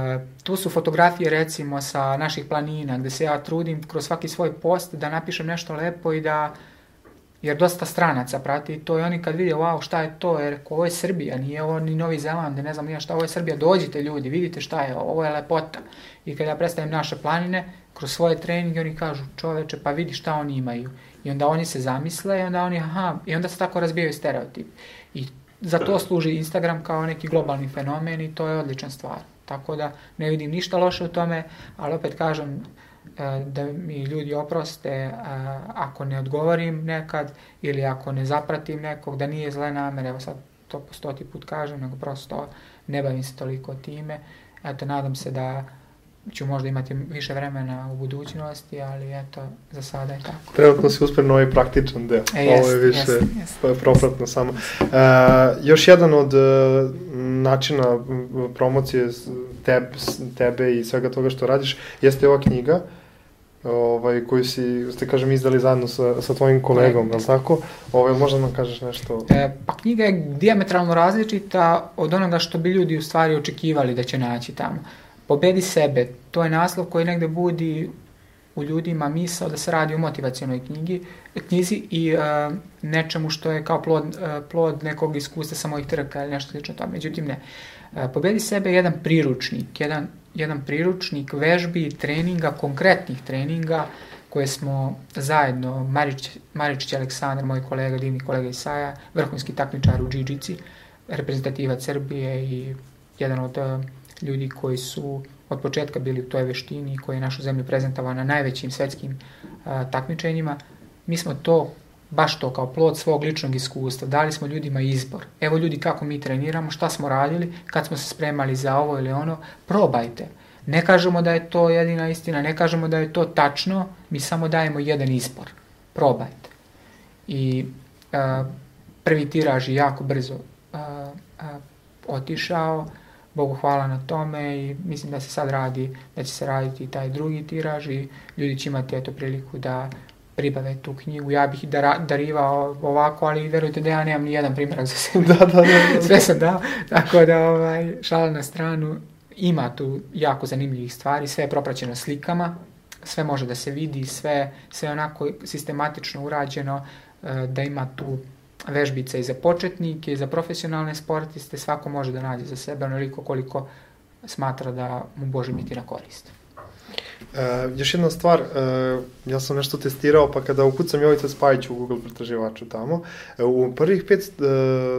tu su fotografije recimo sa naših planina gde se ja trudim kroz svaki svoj post da napišem nešto lepo i da uh, jer dosta stranaca prati to i oni kad vide, wow, šta je to, jer ovo je Srbija, nije ovo ni Novi Zeland, ne znam nije šta, ovo je Srbija, dođite ljudi, vidite šta je, ovo je lepota. I kada ja predstavim naše planine, kroz svoje treninge oni kažu, čoveče, pa vidi šta oni imaju. I onda oni se zamisle i onda oni, aha, i onda se tako razbijaju stereotip. I za to služi Instagram kao neki globalni fenomen i to je odlična stvar. Tako da ne vidim ništa loše u tome, ali opet kažem, da mi ljudi oproste e, ako ne odgovorim nekad ili ako ne zapratim nekog, da nije zle namere, evo sad to po stoti put kažem, nego prosto ne bavim se toliko time. Eto, nadam se da ću možda imati više vremena u budućnosti, ali eto, za sada je tako. Trenutno si uspredno ovaj praktičan deo. E, jest, Ovo je više jest, jest. propratno samo. E, još jedan od uh, načina promocije tebe, tebe i svega toga što radiš jeste ova knjiga. Ovaj, koju si, ste kažem, izdali zajedno sa, sa tvojim kolegom, je li tako? Ovaj, možda nam kažeš nešto? E, pa knjiga je diametralno različita od onoga što bi ljudi u stvari očekivali da će naći tamo. Pobedi sebe, to je naslov koji negde budi u ljudima misao da se radi o motivacijonoj knjigi, knjizi i uh, nečemu što je kao plod, uh, plod nekog iskustva sa mojih trka ili nešto slično to. Međutim, ne. Uh, pobedi sebe je jedan priručnik, jedan jedan priručnik vežbi, treninga, konkretnih treninga koje smo zajedno, Marić, Maričić Aleksandar, moj kolega, divni kolega Isaja, vrhunski takmičar u džiđici, reprezentativac Srbije i jedan od uh, ljudi koji su od početka bili u toj veštini koji je našu zemlju prezentovao na najvećim svetskim uh, takmičenjima. Mi smo to baš to kao plod svog ličnog iskustva. Dali smo ljudima izbor. Evo ljudi kako mi treniramo, šta smo radili, kad smo se spremali za ovo ili ono, probajte. Ne kažemo da je to jedina istina, ne kažemo da je to tačno, mi samo dajemo jedan izbor. Probajte. I a, prvi tiraž je jako brzo a, a, otišao, Bogu hvala na tome i mislim da se sad radi, da će se raditi taj drugi tiraž i ljudi će imati eto priliku da pribave tu knjigu. Ja bih da darivao ovako, ali verujte da ja nemam ni jedan primjerak za sebe. da, da, da, da. Sve sam dao, tako da ovaj, šala na stranu. Ima tu jako zanimljivih stvari, sve je propraćeno slikama, sve može da se vidi, sve, sve onako sistematično urađeno, e, da ima tu vežbice i za početnike i za profesionalne sportiste, svako može da nađe za sebe onoliko koliko smatra da mu može biti na korist. E, još jedna stvar, e, ja sam nešto testirao, pa kada ukucam Jovica Spajić u Google pretraživaču tamo, e, u prvih pet e,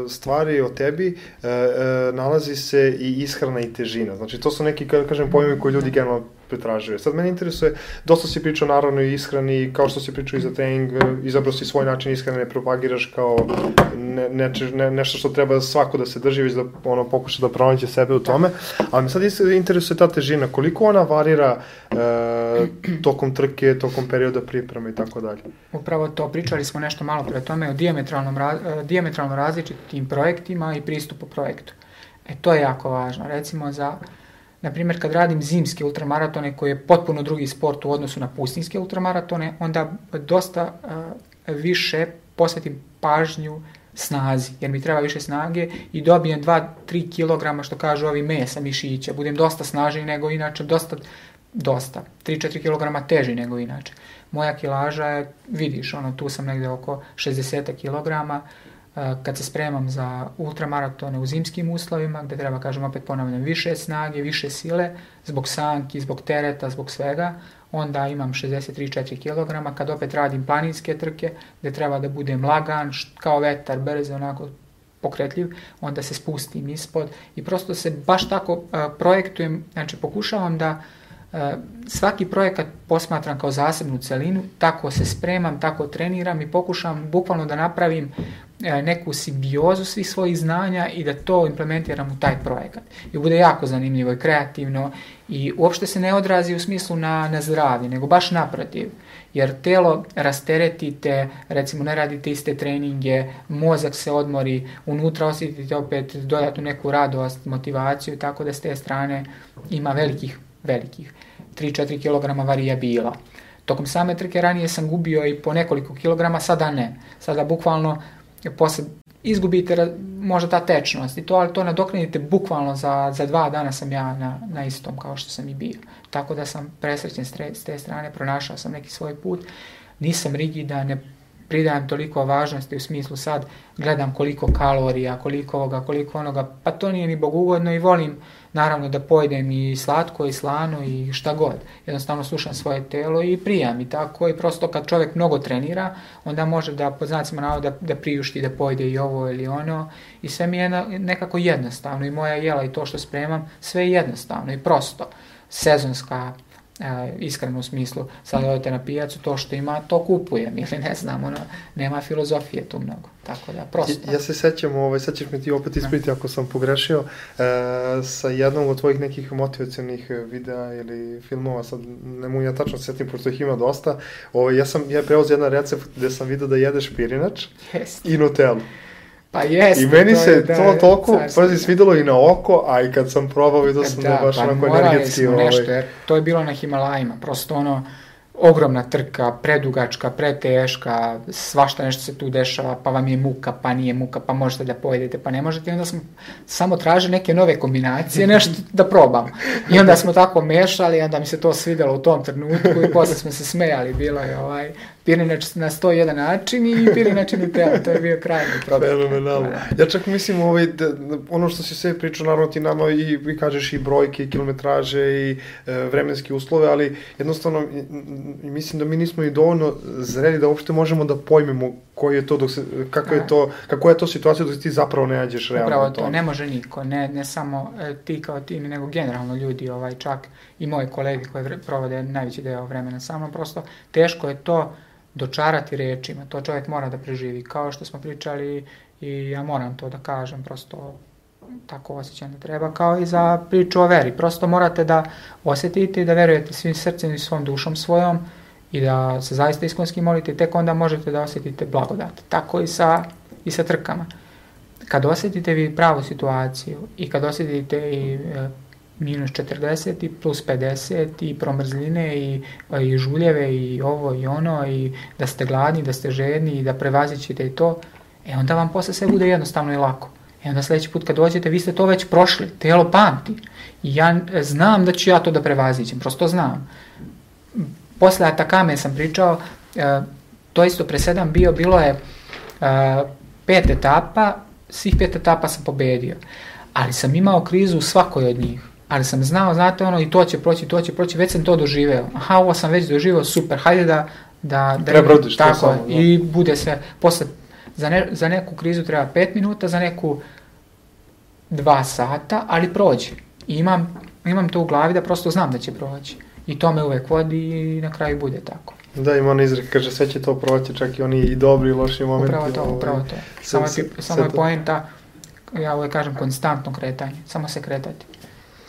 stvari o tebi e, e, nalazi se i ishrana i težina. Znači, to su neki, kada kažem, pojmovi koji ljudi generalno pretražuje. Sad mene interesuje, dosta si pričao naravno i ishrani, kao što si pričao i za trening, izabrao si svoj način ishrane, ne propagiraš kao ne, ne, ne, nešto što treba svako da se drži, već da ono, pokuša da pronađe sebe u tome. Ali me sad interesuje ta težina, koliko ona varira e, tokom trke, tokom perioda pripreme i tako dalje. Upravo to, pričali smo nešto malo pre tome o diametralnom, e, diametralno različitim projektima i pristupu projektu. E, to je jako važno. Recimo za na primjer, kad radim zimske ultramaratone, koji je potpuno drugi sport u odnosu na pustinske ultramaratone, onda dosta uh, više posvetim pažnju snazi, jer mi treba više snage i dobijem 2-3 kg, što kažu ovi mesa, mišića, budem dosta snažniji nego inače, dosta, dosta, 3-4 kg teži nego inače. Moja kilaža je, vidiš, ono, tu sam negde oko 60 kg, kad se spremam za ultramaratone u zimskim uslovima, gde treba, kažem, opet ponavljam, više snage, više sile, zbog sanki, zbog tereta, zbog svega, onda imam 63-4 kg, kad opet radim planinske trke, gde treba da budem lagan, kao vetar, brz, onako pokretljiv, onda se spustim ispod i prosto se baš tako uh, projektujem, znači pokušavam da uh, svaki projekat posmatram kao zasebnu celinu, tako se spremam, tako treniram i pokušam bukvalno da napravim E, neku simbiozu svih svojih znanja i da to implementiram u taj projekat. I bude jako zanimljivo i kreativno i uopšte se ne odrazi u smislu na, na zdravlje, nego baš naprotiv. Jer telo rasteretite, recimo ne radite iste treninge, mozak se odmori, unutra osjetite opet dodatnu neku radost, motivaciju, tako da s te strane ima velikih, velikih 3-4 kg varijabila. Tokom same trke ranije sam gubio i po nekoliko kilograma, sada ne. Sada bukvalno posle izgubite možda ta tečnost i to, ali to nadoknadite bukvalno za, za dva dana sam ja na, na istom kao što sam i bio. Tako da sam presrećen s te strane, pronašao sam neki svoj put. Nisam rigidan, ne pridajem toliko važnosti u smislu sad gledam koliko kalorija, koliko ovoga, koliko onoga, pa to nije ni bogugodno i volim naravno da pojedem i slatko i slano i šta god. Jednostavno slušam svoje telo i prijam i tako i prosto kad čovjek mnogo trenira, onda može da pod znacima navoda da, da priušti da pojede i ovo ili ono i sve mi je nekako jednostavno i moja jela i to što spremam, sve je jednostavno i prosto. Sezonska e, iskreno u smislu, sad odete na pijacu, to što ima, to kupujem, ili ne znam, ono, nema filozofije tu mnogo, tako da, prosto. Ja, ja se sećam, ovaj, sad ćeš mi ti opet ispriti ako sam pogrešio, e, sa jednom od tvojih nekih motivacijalnih videa ili filmova, sad ne mogu ja tačno setim, pošto ih ima dosta, ovaj, ja sam, ja preoz jedan recept gde sam vidio da jedeš pirinač yes. i Nutellu. Pa jeste. I meni to se je, da, to toliko prvi svidelo i na oko, a i kad sam probao vidio sam da, da baš pa onako energetski. Ovaj... nešto, jer to je bilo na Himalajima, prosto ono, ogromna trka, predugačka, preteška, svašta nešto se tu dešava, pa vam je muka, pa nije muka, pa možete da pojedete, pa ne možete. I onda smo samo tražili neke nove kombinacije, nešto da probam. I onda smo tako mešali, onda mi se to svidelo u tom trenutku i posle smo se smejali, bilo je ovaj, pirinač na 101 način i pirinač na tela, to je bio krajni problem. Fenomenalno. Da. Ja čak mislim, ovaj, da, ono što si sve pričao, naravno ti nama i, i kažeš i brojke, i kilometraže, i e, vremenske uslove, ali jednostavno mislim da mi nismo i dovoljno zreli da uopšte možemo da pojmemo koji je to dok se, kako da. je to, kako je to situacija dok ti zapravo ne nađeš realno Upravo to, ne može niko, ne, ne samo e, ti kao ti, nego generalno ljudi, ovaj, čak i moji kolegi koji provode najveći deo vremena sa mnom, prosto teško je to dočarati rečima, to čovjek mora da preživi, kao što smo pričali i ja moram to da kažem, prosto tako osjećam da treba, kao i za priču o veri. Prosto morate da osetite i da verujete svim srcem i svom dušom svojom i da se zaista iskonski molite tek onda možete da osetite blagodat. Tako i sa, i sa trkama. Kad osetite vi pravu situaciju i kad osetite i e, minus 40 i plus 50 i promrzline i, i žuljeve i ovo i ono i da ste gladni, da ste žedni i da prevazićete i to, e onda vam posle sve bude jednostavno i lako. I onda sledeći put kad dođete, vi ste to već prošli, telo pamti. I ja znam da ću ja to da prevazićem, prosto znam. posle Atakame sam pričao, e, to isto presedam bio, bilo je e, pet etapa, svih pet etapa sam pobedio, ali sam imao krizu u svakoj od njih ali sam znao, znate ono, i to će proći, to će proći, već sam to doživeo. Aha, ovo sam već doživeo, super, hajde da... da, da Prebrodiš tako, to samo, da. I bude sve, posle, za, ne, za neku krizu treba 5 minuta, za neku 2 sata, ali prođe. I imam, imam to u glavi da prosto znam da će proći. I to me uvek vodi i na kraju bude tako. Da, ima on izrek, kaže sve će to proći, čak i oni i dobri i loši momenti. Upravo to, ovaj, upravo to. Samo, je, samo je poenta, ja uvek kažem, konstantno kretanje, samo se kretati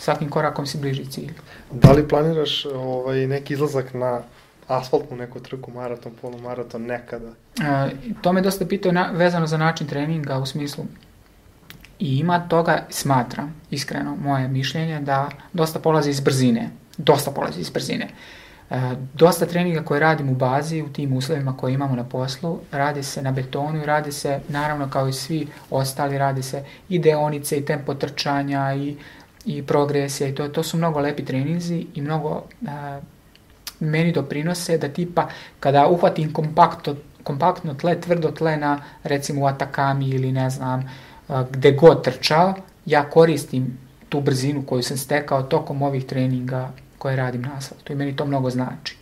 svakim korakom si bliži cilju. Da li planiraš ovaj, neki izlazak na asfaltnu neku trku, maraton, polumaraton, nekada? E, to me dosta pitao na, vezano za način treninga u smislu i ima toga, smatram, iskreno, moje mišljenje, da dosta polazi iz brzine. Dosta polazi iz brzine. E, dosta treninga koje radim u bazi, u tim uslovima koje imamo na poslu, radi se na betonu i radi se, naravno kao i svi ostali, radi se i deonice i tempo trčanja i i progresija i to, to su mnogo lepi treninzi i mnogo a, meni doprinose da tipa kada uhvatim kompaktno, kompaktno tle, tvrdo tle na recimo u Atakami ili ne znam a, gde god trčao, ja koristim tu brzinu koju sam stekao tokom ovih treninga koje radim na asfaltu i meni to mnogo znači.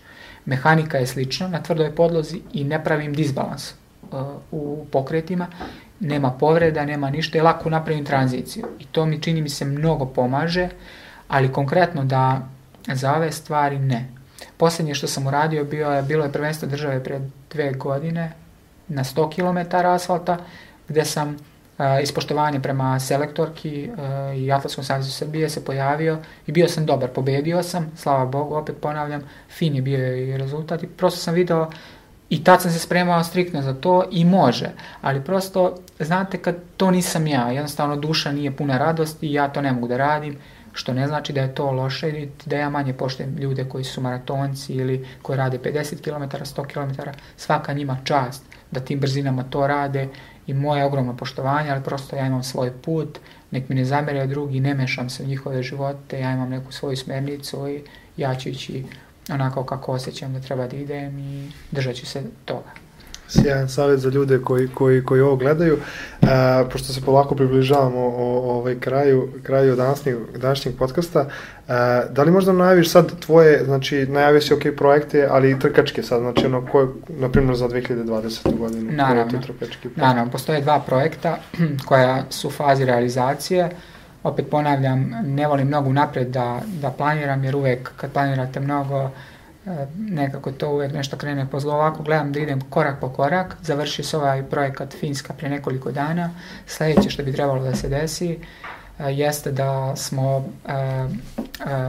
Mehanika je slična na tvrdoj podlozi i ne pravim disbalans uh, u pokretima nema povreda, nema ništa i lako napravim tranziciju. I to mi čini mi se mnogo pomaže, ali konkretno da za ove stvari ne. Poslednje što sam uradio bio je, bilo je prvenstvo države pre dve godine na 100 km asfalta, gde sam a, ispoštovanje prema selektorki a, i Atlatskom savjezu Srbije se pojavio i bio sam dobar, pobedio sam, slava Bogu, opet ponavljam, fin je bio i rezultat i prosto sam video I tad sam se spremao striktno za to i može, ali prosto, znate, kad to nisam ja, jednostavno duša nije puna radosti i ja to ne mogu da radim, što ne znači da je to loše ili da ja manje poštem ljude koji su maratonci ili koji rade 50 km, 100 km, svaka njima čast da tim brzinama to rade i moje ogromno poštovanje, ali prosto ja imam svoj put, nek mi ne zameraju drugi, ne mešam se u njihove živote, ja imam neku svoju smernicu i ja ću ići onako kako osjećam da treba da idem i držat ću se toga. Sjajan savjet za ljude koji, koji, koji ovo gledaju. E, pošto se polako približavamo o, o ovaj kraju, kraju današnjeg, današnjeg podcasta, e, da li možda najaviš sad tvoje, znači najavio si ok projekte, ali i trkačke sad, znači ono koje, na primjer za 2020. godinu? Naravno, naravno, postoje dva projekta koja su u fazi realizacije. Opet ponavljam, ne volim mnogo napred da, da planiram, jer uvek kad planirate mnogo, e, nekako to uvek nešto krene po zlo. Ovako gledam da idem korak po korak, završi se ovaj projekat Finska pre nekoliko dana. Sledeće što bi trebalo da se desi e, jeste da smo e,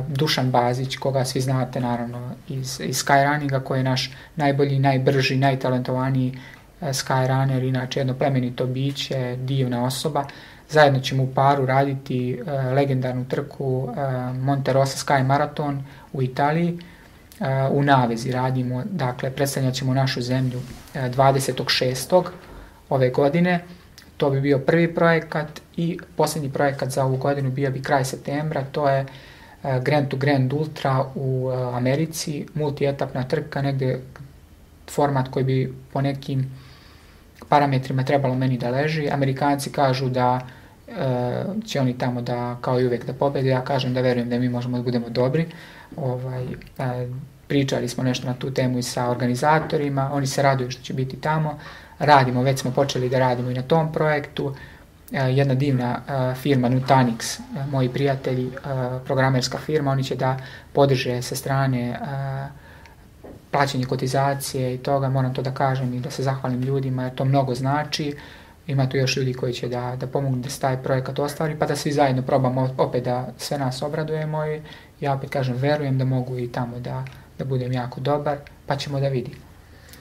Dušan Bazić, koga svi znate naravno iz, iz Skyrunninga, koji je naš najbolji, najbrži, najtalentovaniji Skyrunner, inače jedno plemenito biće, divna osoba, Zajedno ćemo u paru raditi uh, legendarnu trku uh, Monte Rosa Sky Marathon u Italiji. Uh, u navezi radimo, dakle, predstavljat ćemo našu zemlju uh, 26. ove godine. To bi bio prvi projekat i poslednji projekat za ovu godinu bio bi kraj septembra, to je uh, Grand to Grand Ultra u uh, Americi, multietapna trka, negde format koji bi po nekim parametrima trebalo meni da leži. Amerikanci kažu da e, će oni tamo da, kao i uvek, da pobede. Ja kažem da verujem da mi možemo da budemo dobri. Ovaj, e, pričali smo nešto na tu temu i sa organizatorima, oni se raduju što će biti tamo. Radimo, već smo počeli da radimo i na tom projektu. E, jedna divna e, firma Nutanix, e, moji prijatelji, e, programerska firma, oni će da podrže sa strane e, plaćanje kotizacije i toga, moram to da kažem i da se zahvalim ljudima, jer to mnogo znači. Ima tu još ljudi koji će da, da pomognu da se taj projekat ostvari, pa da svi zajedno probamo opet da sve nas obradujemo i ja opet kažem, verujem da mogu i tamo da, da budem jako dobar, pa ćemo da vidimo.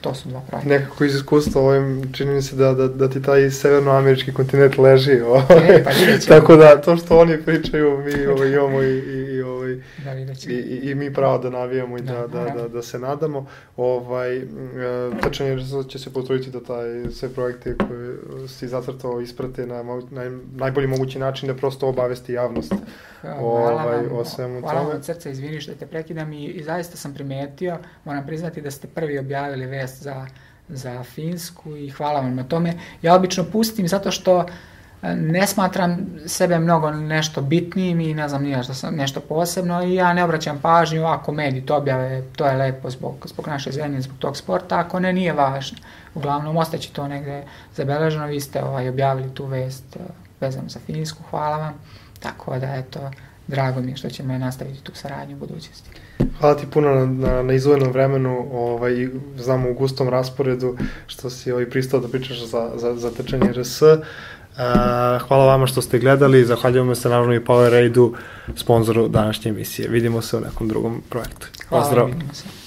To su dva projekta. Nekako iz iskustva ovim, čini mi se da, da, da ti taj severnoamerički kontinent leži. Ovaj. E, pa Tako da, to što oni pričaju, mi ovaj, imamo i, i, i, ovaj, da, i, i, i mi pravo da navijamo i da, da, da, da, da se nadamo. Ovaj, e, tačan će se potruditi da taj, sve projekte koje si zacrtao isprate na naj, najbolji mogući način da prosto obavesti javnost ovaj, vam, o svemu hvala tome. Hvala vam srca, izvini što te prekidam i, i zaista sam primetio, moram priznati da ste prvi objavili vest za, za Finsku i hvala vam na tome. Ja obično pustim zato što e, ne smatram sebe mnogo nešto bitnijim i ne znam nije što sam nešto posebno i ja ne obraćam pažnju ako mediji to objave, to je lepo zbog, zbog naše zemlje, zbog tog sporta, ako ne, nije važno. Uglavnom, ostaće to negde zabeleženo, vi ste ovaj, objavili tu vest e, vezano za Finsku, hvala vam. Tako da, eto, drago mi je što ćemo nastaviti tu saradnju u budućnosti. Hvala ti puno na, na, na izvojenom vremenu, ovaj, znamo u gustom rasporedu, što si ovaj, pristao da pričaš za, za, za trčanje RS. Uh, hvala vama što ste gledali, zahvaljujemo se naravno i Power Raidu, sponzoru današnje emisije. Vidimo se u nekom drugom projektu. Pozdrav! Hvala, vidimo se.